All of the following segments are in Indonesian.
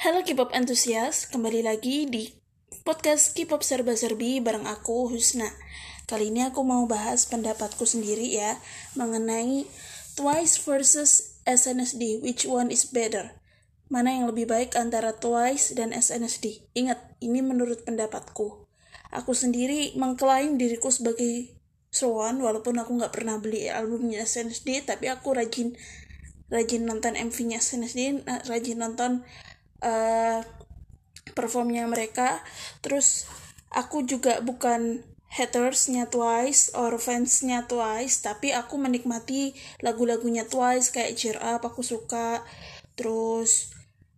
Halo K-pop antusias, kembali lagi di podcast K-pop serba serbi bareng aku Husna. Kali ini aku mau bahas pendapatku sendiri ya mengenai Twice versus SNSD, which one is better? Mana yang lebih baik antara Twice dan SNSD? Ingat, ini menurut pendapatku. Aku sendiri mengklaim diriku sebagai Swan, walaupun aku nggak pernah beli albumnya SNSD, tapi aku rajin rajin nonton MV-nya SNSD, rajin nonton uh, performnya mereka. Terus aku juga bukan hatersnya Twice or fansnya Twice tapi aku menikmati lagu-lagunya Twice kayak Cheer Up aku suka. Terus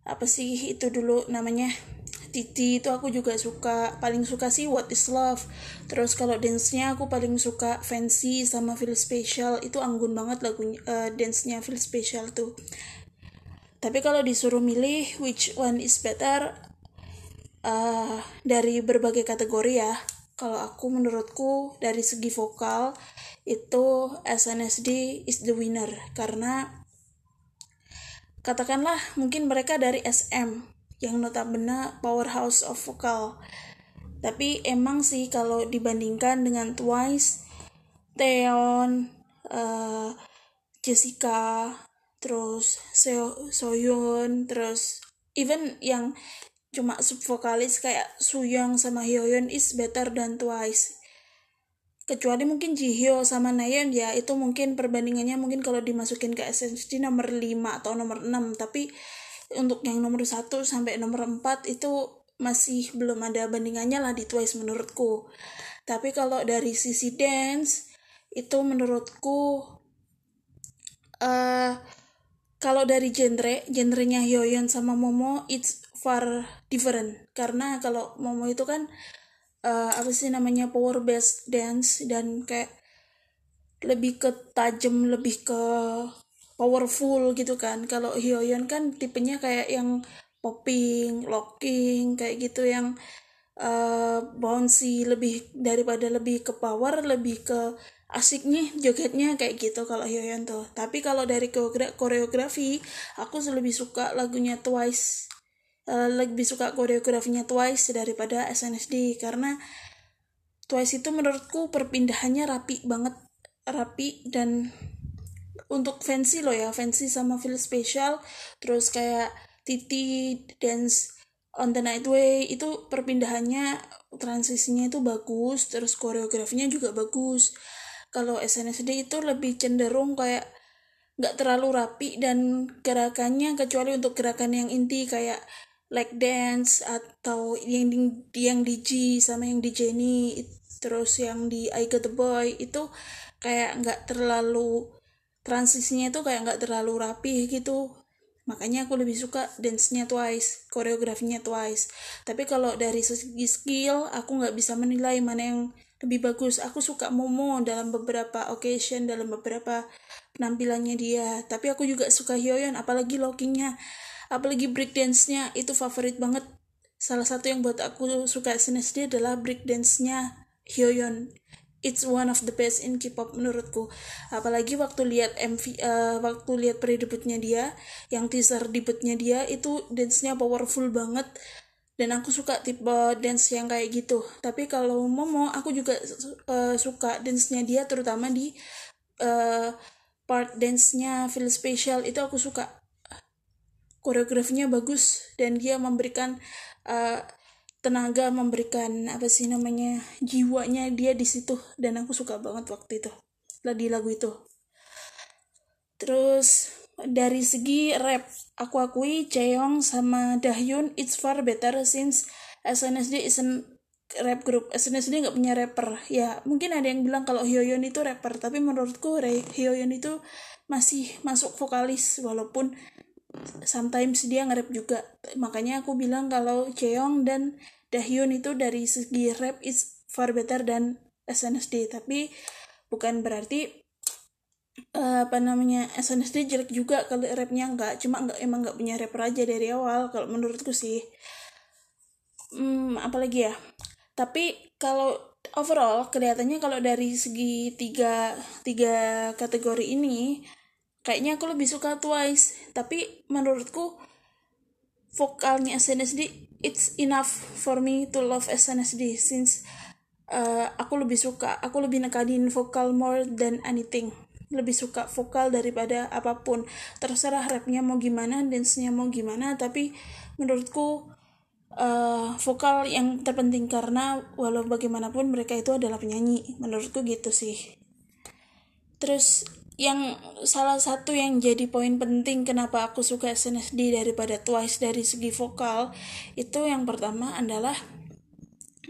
apa sih itu dulu namanya? Titi itu aku juga suka. Paling suka sih What is Love. Terus kalau dance-nya aku paling suka Fancy sama Feel Special. Itu anggun banget lagunya uh, dance-nya Feel Special tuh tapi kalau disuruh milih which one is better uh, dari berbagai kategori ya. Kalau aku menurutku dari segi vokal itu SNSD is the winner. Karena katakanlah mungkin mereka dari SM yang notabene powerhouse of vokal. Tapi emang sih kalau dibandingkan dengan Twice, Taeyeon, uh, Jessica, terus Seo Soyun terus even yang cuma subvokalis kayak Suyong sama Hyoyeon is better than Twice. Kecuali mungkin Jihyo sama Nayeon ya itu mungkin perbandingannya mungkin kalau dimasukin ke SNSD nomor 5 atau nomor 6 tapi untuk yang nomor 1 sampai nomor 4 itu masih belum ada bandingannya lah di Twice menurutku. Tapi kalau dari sisi dance itu menurutku uh, kalau dari genre genrenya Hyoyeon sama Momo it's far different. Karena kalau Momo itu kan uh, apa sih namanya power based dance dan kayak lebih ke tajam lebih ke powerful gitu kan. Kalau Hyoyeon kan tipenya kayak yang popping locking kayak gitu yang uh, bouncy lebih daripada lebih ke power lebih ke asik nih jogetnya kayak gitu kalau Hyoyeon tuh. Tapi kalau dari koreografi aku lebih suka lagunya Twice. Uh, lebih suka koreografinya Twice daripada SNSD karena Twice itu menurutku perpindahannya rapi banget rapi dan untuk fancy loh ya fancy sama feel special terus kayak Titi dance on the night way itu perpindahannya transisinya itu bagus terus koreografinya juga bagus. Kalau SNSD itu lebih cenderung kayak nggak terlalu rapi dan gerakannya kecuali untuk gerakan yang inti kayak leg dance atau yang di, yang di G sama yang di Jenny terus yang di I Got The Boy itu kayak nggak terlalu transisinya itu kayak nggak terlalu rapi gitu makanya aku lebih suka dance-nya twice koreografinya twice. Tapi kalau dari segi skill aku nggak bisa menilai mana yang lebih bagus. Aku suka Momo dalam beberapa occasion dalam beberapa penampilannya dia. Tapi aku juga suka Hyoyeon apalagi lockingnya apalagi breakdance-nya itu favorit banget. Salah satu yang buat aku suka SNSD adalah breakdance-nya Hyoyeon it's one of the best in K-pop menurutku. Apalagi waktu lihat MV uh, waktu lihat pre-debutnya dia yang teaser debutnya dia itu dance-nya powerful banget. Dan aku suka tipe dance yang kayak gitu. Tapi kalau Momo aku juga uh, suka dance-nya dia terutama di uh, part dance-nya feel special. Itu aku suka. Koreografinya bagus dan dia memberikan uh, tenaga memberikan apa sih namanya jiwanya dia di situ. Dan aku suka banget waktu itu di lagu itu. Terus dari segi rap aku akui Chaeyoung sama Dahyun it's far better since SNSD isn't rap group. SNSD nggak punya rapper. Ya mungkin ada yang bilang kalau Hyoyeon itu rapper tapi menurutku Hyoyeon itu masih masuk vokalis walaupun sometimes dia nge-rap juga. Makanya aku bilang kalau Chaeyoung dan Dahyun itu dari segi rap is far better dan SNSD tapi bukan berarti uh, apa namanya SNSD jelek juga kalau rapnya nggak. Cuma nggak emang nggak punya rapper aja dari awal kalau menurutku sih. Hmm, apalagi ya? Tapi kalau overall kelihatannya kalau dari segi tiga tiga kategori ini kayaknya aku lebih suka Twice. Tapi menurutku vokalnya SNSD it's enough for me to love SNSD since uh, aku lebih suka aku lebih nekanin vokal more than anything. Lebih suka vokal daripada apa pun. Terserah rapnya mau gimana dance-nya mau gimana tapi menurutku uh, vokal yang terpenting karena walau bagaimanapun mereka itu adalah penyanyi. Menurutku gitu sih. Terus yang salah satu yang jadi poin penting kenapa aku suka SNSD daripada Twice dari segi vokal itu yang pertama adalah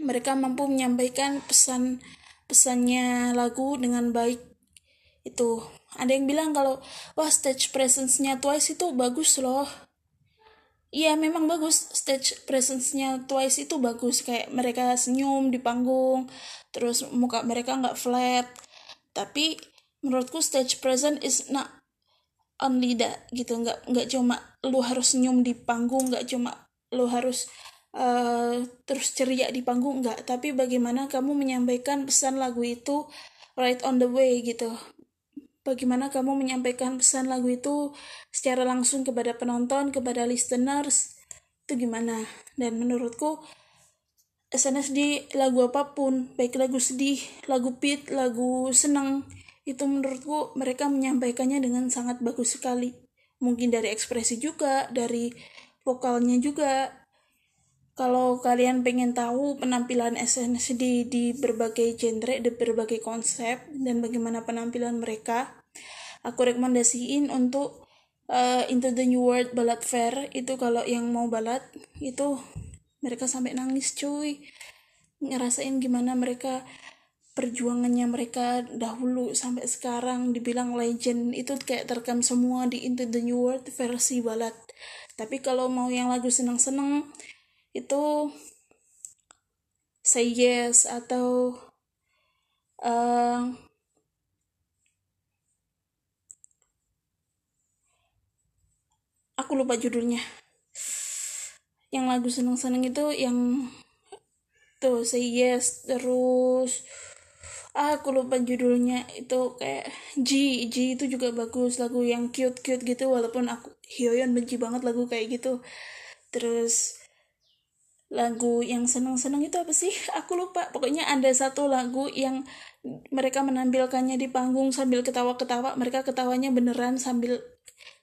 mereka mampu menyampaikan pesan pesannya lagu dengan baik. Itu ada yang bilang kalau wah stage presence-nya Twice itu bagus loh. Iya memang bagus stage presence-nya Twice itu bagus. Kayak mereka senyum di panggung terus muka mereka nggak flat. Tapi menurutku stage present is not only that gitu. Nggak nggak cuma lu harus senyum di panggung nggak cuma lu harus uh, terus ceria di panggung nggak. Tapi bagaimana kamu menyampaikan pesan lagu itu right on the way gitu. Bagaimana kamu menyampaikan pesan lagu itu secara langsung kepada penonton kepada listeners itu gimana? Dan menurutku SNSD lagu apa pun baik lagu sedih lagu pit lagu senang itu menurutku mereka menyampaikannya dengan sangat bagus sekali mungkin dari ekspresi juga dari vokalnya juga kalau kalian pengen tahu penampilan SNSD di berbagai genre, di berbagai konsep, dan bagaimana penampilan mereka, aku rekomendasiin untuk uh, Into the New World Ballad Fair. Itu kalau yang mau balad, itu mereka sampai nangis cuy. Ngerasain gimana mereka perjuangannya mereka dahulu sampai sekarang dibilang legend itu kayak terekam semua di Into the New World versi balat. Tapi kalau mau yang lagu senang-senang itu Say Yes atau uh, aku lupa judulnya. Yang lagu senang-senang itu yang tuh Say Yes terus ah aku lupa judulnya. Itu kayak G G itu juga bagus. Lagu yang cute cute gitu walaupun aku Hyoyeon benci banget lagu kayak gitu. Terus lagu yang seneng-seneng itu apa sih? Aku lupa. Pokoknya ada satu lagu yang mereka menampilkannya di panggung sambil ketawa-ketawa. Mereka ketawanya beneran sambil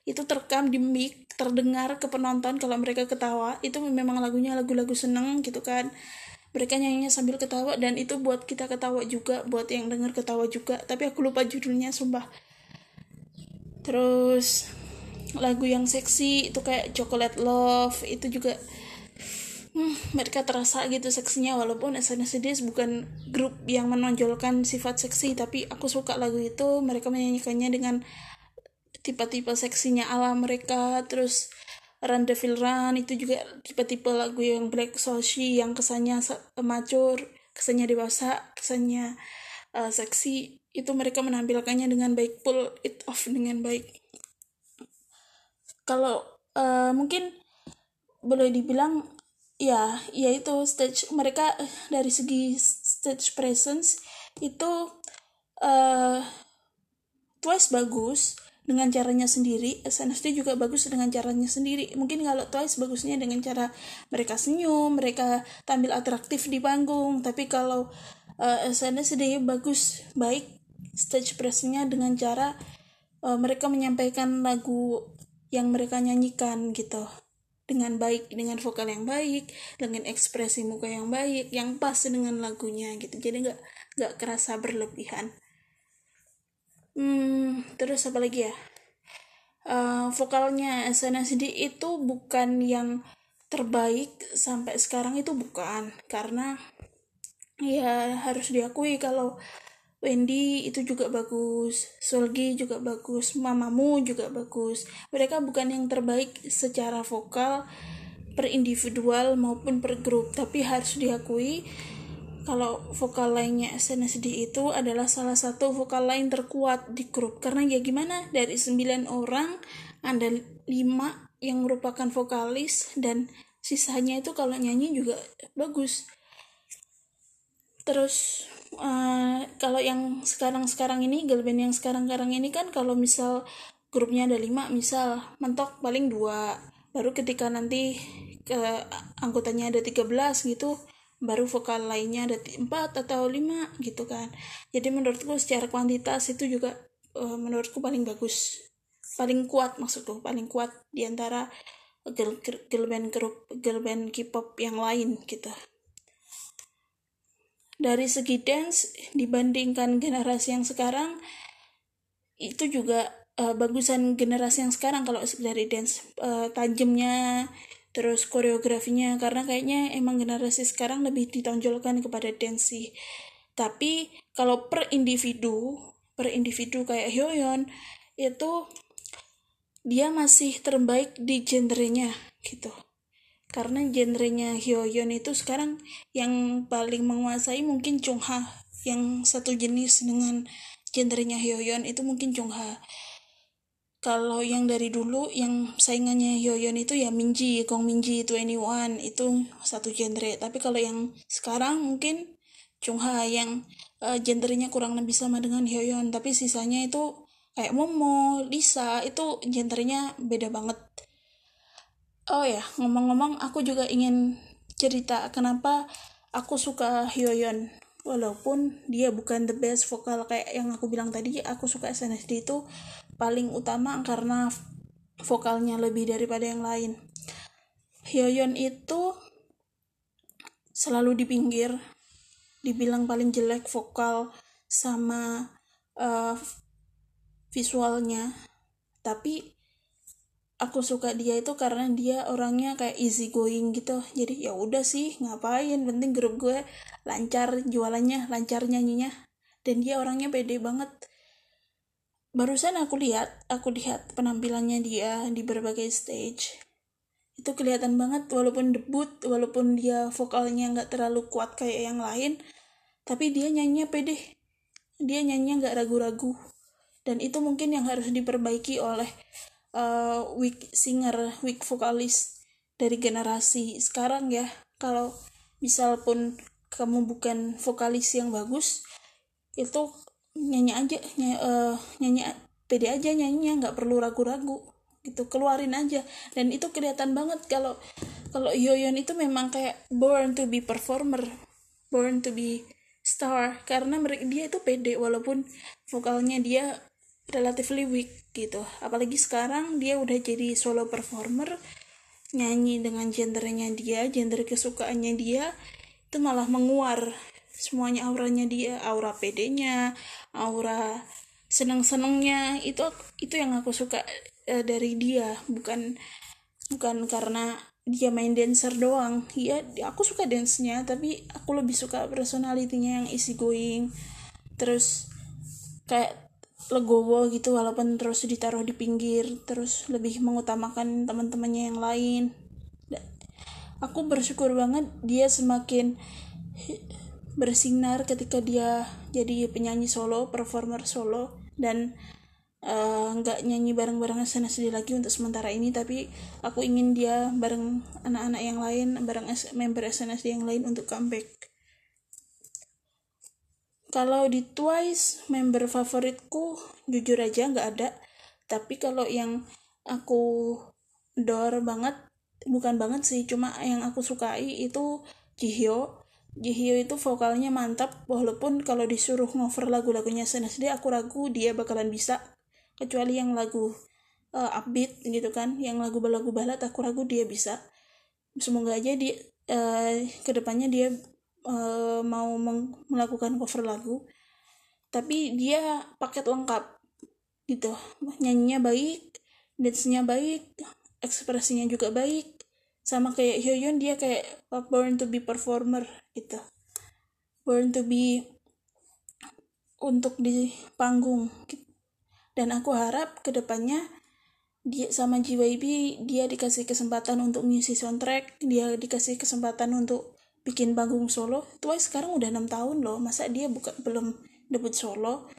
itu terekam di mic terdengar ke penonton kalau mereka ketawa. Itu memang lagunya lagu-lagu seneng gitu kan mereka nyanyinya sambil ketawa dan itu buat kita ketawa juga buat yang denger ketawa juga. Tapi aku lupa judulnya sumpah. Terus lagu yang seksi itu kayak Chocolate Love itu juga hmm, mereka terasa gitu seksinya. Walaupun SNSD bukan grup yang menonjolkan sifat seksi tapi aku suka lagu itu. Mereka menyanyikannya dengan tipe-tipe seksinya ala mereka. Terus Devil Run itu juga tipe-tipe lagu yang Black Soshi yang kesannya macur, kesannya dewasa, kesannya uh, seksi itu mereka menampilkannya dengan baik pull it off dengan baik. Kalau uh, mungkin boleh dibilang ya ya itu stage mereka dari segi stage presence itu uh, Twice bagus dengan caranya sendiri SNSD juga bagus dengan caranya sendiri. Mungkin kalau Twice bagusnya dengan cara mereka senyum mereka tampil atraktif di panggung. Tapi kalau uh, eh, SNSD bagus baik stage presence dengan cara uh, mereka menyampaikan lagu yang mereka nyanyikan gitu. Dengan baik dengan vokal yang baik dengan ekspresi muka yang baik yang pas dengan lagunya gitu. Jadi nggak nggak kerasa berlebihan Hmm, terus apa lagi ya? Uh, vokalnya SNSD itu bukan yang terbaik sampai sekarang itu bukan karena ya harus diakui kalau Wendy itu juga bagus, Solgi juga bagus, Mamamu juga bagus. Mereka bukan yang terbaik secara vokal per individual maupun per grup, tapi harus diakui kalau vokal lainnya SNSD itu adalah salah satu vokal lain terkuat di grup. Karena ya gimana? Dari 9 orang ada 5 yang merupakan vokalis dan sisanya itu kalau nyanyi juga bagus. Terus uh, kalau yang sekarang-sekarang ini girl band yang sekarang-sekarang ini kan kalau misal grupnya ada 5 misal mentok paling dua. Baru ketika nanti ke anggotanya ada 13 gitu baru vokal lainnya ada 4 atau 5 gitu kan. Jadi menurutku secara kuantitas itu juga uh, menurutku paling bagus. Paling kuat maksudku paling kuat di antara girl, girl band grup girl band K-pop yang lain gitu. Dari segi dance dibandingkan generasi yang sekarang itu juga uh, bagusan generasi yang sekarang kalau dari dance uh, tajamnya terus koreografinya karena kayaknya emang generasi sekarang lebih ditonjolkan kepada dance sih. Tapi kalau per individu per individu kayak Hyoyeon itu dia masih terbaik di genrenya gitu. Karena genrenya Hyoyeon itu sekarang yang paling menguasai mungkin Chungha yang satu jenis dengan genrenya Hyoyeon itu mungkin Chungha kalau yang dari dulu yang saingannya Hyoyeon itu ya Minji, Gong Minji, 21 itu satu genre. Tapi kalau yang sekarang mungkin Chungha yang uh, genrenya kurang lebih sama dengan Hyoyeon tapi sisanya itu kayak Momo, Lisa itu genrenya beda banget. Oh ya ngomong-ngomong aku juga ingin cerita kenapa aku suka Hyoyeon walaupun dia bukan the best vokal kayak yang aku bilang tadi aku suka SNSD itu paling utama karena vokalnya lebih daripada yang lain. Hyoyeon itu selalu di pinggir dibilang paling jelek vokal sama uh, visualnya. Tapi aku suka dia itu karena dia orangnya kayak easy going gitu. Jadi ya udah sih ngapain? Penting grup gue lancar jualannya lancar nyanyinya. Dan dia orangnya pede banget. Barusan aku lihat aku lihat penampilannya dia di berbagai stage. Itu kelihatan banget walaupun debut walaupun dia vokalnya nggak terlalu kuat kayak yang lain tapi dia nyanyinya pede. Dia nyanyinya nggak ragu-ragu. Dan itu mungkin yang harus diperbaiki oleh uh, weak singer, weak vokalis dari generasi sekarang ya. Kalau misal pun kamu bukan vokalis yang bagus, itu nyanyi aja nyanyi, uh, nyanyi pede aja nyanyinya nggak perlu ragu-ragu gitu keluarin aja dan itu kelihatan banget kalau kalau Yoyon itu memang kayak born to be performer born to be star karena mereka dia itu pede walaupun vokalnya dia relatively weak gitu. Apalagi sekarang dia udah jadi solo performer nyanyi dengan gendernya dia gender kesukaannya dia itu malah menguar semuanya auranya dia aura pedenya aura seneng-senengnya. Itu itu yang aku suka uh, dari dia. Bukan bukan karena dia main dancer doang. Ya aku suka dance-nya tapi aku lebih suka personalitinya yang easy going terus kayak legowo gitu walaupun terus ditaruh di pinggir terus lebih mengutamakan teman-temannya yang lain. Aku bersyukur banget dia semakin bersinar ketika dia jadi penyanyi solo performer solo dan eh, nggak uh, nyanyi bareng-bareng SNSD lagi untuk sementara ini tapi aku ingin dia bareng anak-anak yang lain bareng member SNSD yang lain untuk comeback kalau di Twice member favoritku jujur aja nggak ada. Tapi kalau yang aku dor banget bukan banget sih cuma yang aku sukai itu Jihyo. Jihyo itu vokalnya mantap walaupun kalau disuruh ngover lagu-lagunya SNSD aku ragu dia bakalan bisa. Kecuali yang lagu uh, upbeat gitu kan yang lagu-lagu balad aku ragu dia bisa. Semoga aja di uh, ke depannya dia uh, mau melakukan cover lagu tapi dia paket lengkap gitu. Nyanyinya baik dance-nya baik ekspresinya juga baik sama kayak Hyoyeon dia kayak born to be performer gitu. Born to be untuk di panggung dan aku harap ke depannya dia sama JYP dia dikasih kesempatan untuk mengisi soundtrack dia dikasih kesempatan untuk bikin panggung solo. Twice sekarang udah enam tahun loh masa dia buka belum debut solo?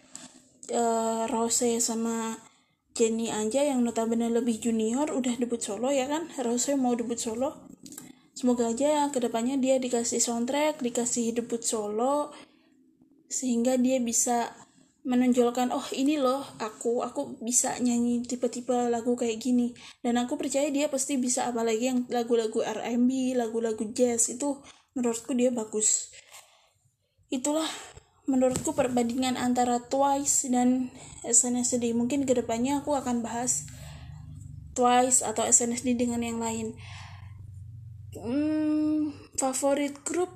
Uh, Rose sama Jenny aja yang notabene lebih junior udah debut solo ya kan? Rose mau debut solo. Semoga aja ke depannya dia dikasih soundtrack dikasih debut solo sehingga dia bisa menonjolkan oh ini loh aku aku bisa nyanyi tipe-tipe lagu kayak gini. Dan aku percaya dia pasti bisa apalagi yang lagu-lagu R&B lagu-lagu jazz itu menurutku dia bagus. Itulah menurutku perbandingan antara Twice dan SNSD mungkin ke depannya aku akan bahas Twice atau SNSD dengan yang lain. Hmm, favorit grup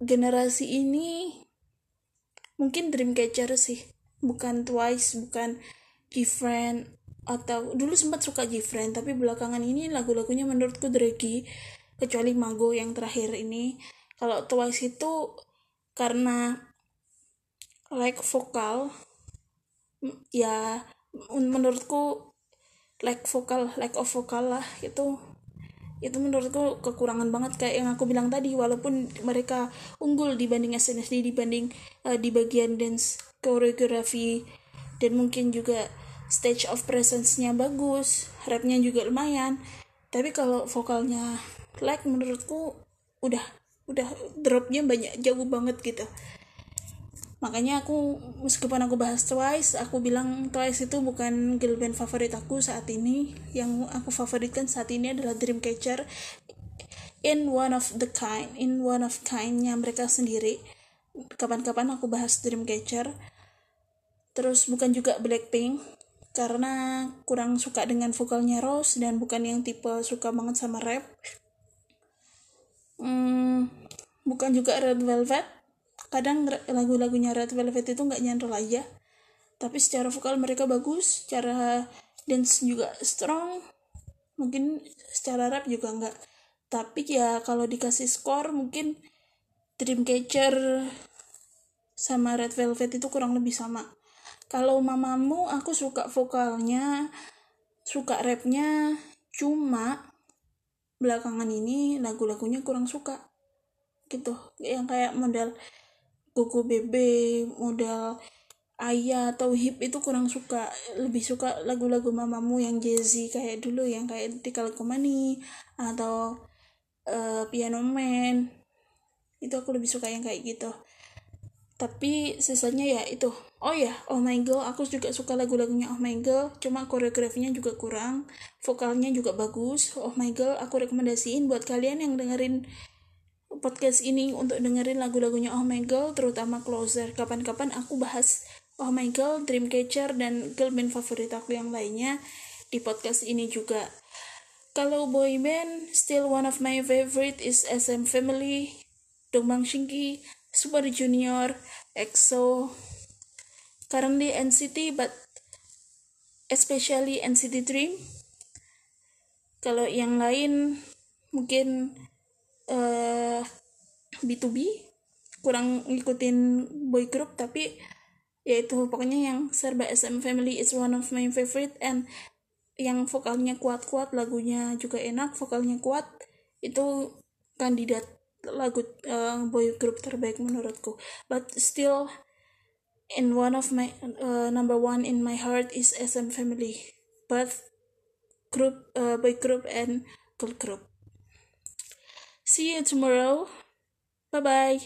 generasi ini mungkin Dreamcatcher sih. Bukan Twice bukan Different atau dulu sempat suka Different tapi belakangan ini lagu-lagunya menurutku draggy kecuali Mago yang terakhir ini. Kalau Twice itu karena like vokal. Ya menurutku like vokal like of vokal lah itu itu menurutku kekurangan banget kayak yang aku bilang tadi walaupun mereka unggul dibanding SNSD dibanding uh, di bagian dance koreografi dan mungkin juga stage of presence-nya bagus rapnya juga lumayan. Tapi kalau vokalnya like menurutku udah udah dropnya banyak jauh banget gitu. Makanya aku meskipun aku bahas Twice aku bilang Twice itu bukan girl band favorit aku saat ini. Yang aku favoritkan saat ini adalah Dreamcatcher in one of the kind in one of kindnya mereka sendiri. Kapan-kapan aku bahas Dreamcatcher terus bukan juga Blackpink karena kurang suka dengan vokalnya Rose dan bukan yang tipe suka banget sama rap hmm, bukan juga Red Velvet. Kadang lagu-lagunya Red Velvet itu nggak nyantol aja tapi secara vokal mereka bagus secara dance juga strong. Mungkin secara rap juga nggak. Tapi ya kalau dikasih skor mungkin Dreamcatcher sama Red Velvet itu kurang lebih sama. Kalau mamamu aku suka vokalnya suka rapnya cuma belakangan ini lagu-lagunya kurang suka gitu. Yang kayak model Koko Bebe modal Ayah atau Hip itu kurang suka. Lebih suka lagu-lagu mamamu yang jazzy kayak dulu yang kayak Tikal Komani atau uh, Piano Man. Itu aku lebih suka yang kayak gitu tapi sisanya ya itu oh ya oh my god aku juga suka lagu-lagunya oh my god cuma koreografinya juga kurang vokalnya juga bagus oh my god aku rekomendasiin buat kalian yang dengerin podcast ini untuk dengerin lagu-lagunya Oh My Girl, terutama Closer. Kapan-kapan aku bahas Oh My Girl, Dreamcatcher, dan girl band favorit aku yang lainnya di podcast ini juga. Kalau boy band, still one of my favorite is SM Family, Dongbang Shinki, Super Junior, EXO, currently NCT, but especially NCT Dream. Kalau yang lain, mungkin uh, B2B kurang ngikutin boy group tapi ya itu pokoknya yang serba SM Family is one of my favorite and yang vokalnya kuat-kuat lagunya juga enak vokalnya kuat itu kandidat lagu uh, boy group terbaik menurutku but still in one of my uh, number one in my heart is SM Family but group uh, boy group and girl group See you tomorrow. Bye bye.